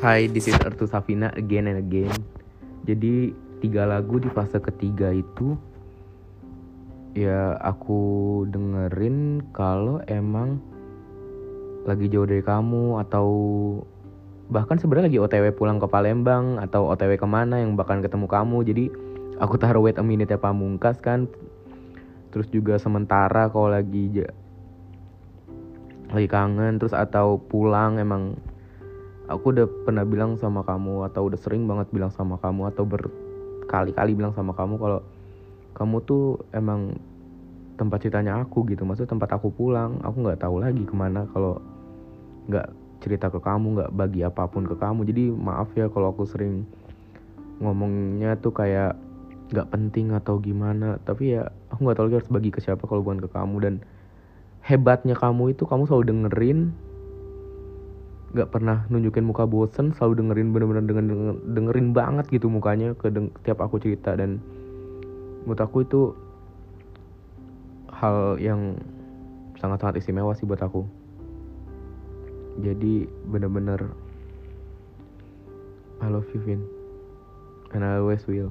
Hai, this is Ertu Safina again and again. Jadi tiga lagu di fase ketiga itu ya aku dengerin kalau emang lagi jauh dari kamu atau bahkan sebenarnya lagi OTW pulang ke Palembang atau OTW ke mana yang bahkan ketemu kamu jadi aku taruh wait a minute ya pamungkas kan terus juga sementara kalau lagi lagi kangen terus atau pulang emang aku udah pernah bilang sama kamu atau udah sering banget bilang sama kamu atau berkali-kali bilang sama kamu kalau kamu tuh emang tempat ceritanya aku gitu. Maksud tempat aku pulang aku nggak tahu lagi ke mana kalau nggak cerita ke kamu nggak bagi apa pun ke kamu. Jadi maaf ya kalau aku sering ngomongnya tuh kayak nggak penting atau gimana. Tapi ya aku nggak tahu lagi harus bagi ke siapa kalau bukan ke kamu. Dan hebatnya kamu itu kamu selalu dengerin gak pernah nunjukin muka bosen selalu dengerin bener-bener dengerin, dengerin banget gitu mukanya ke tiap aku cerita. Dan menurut aku itu hal yang sangat-sangat istimewa sih buat aku. Jadi bener-bener I love you Vin. And I always will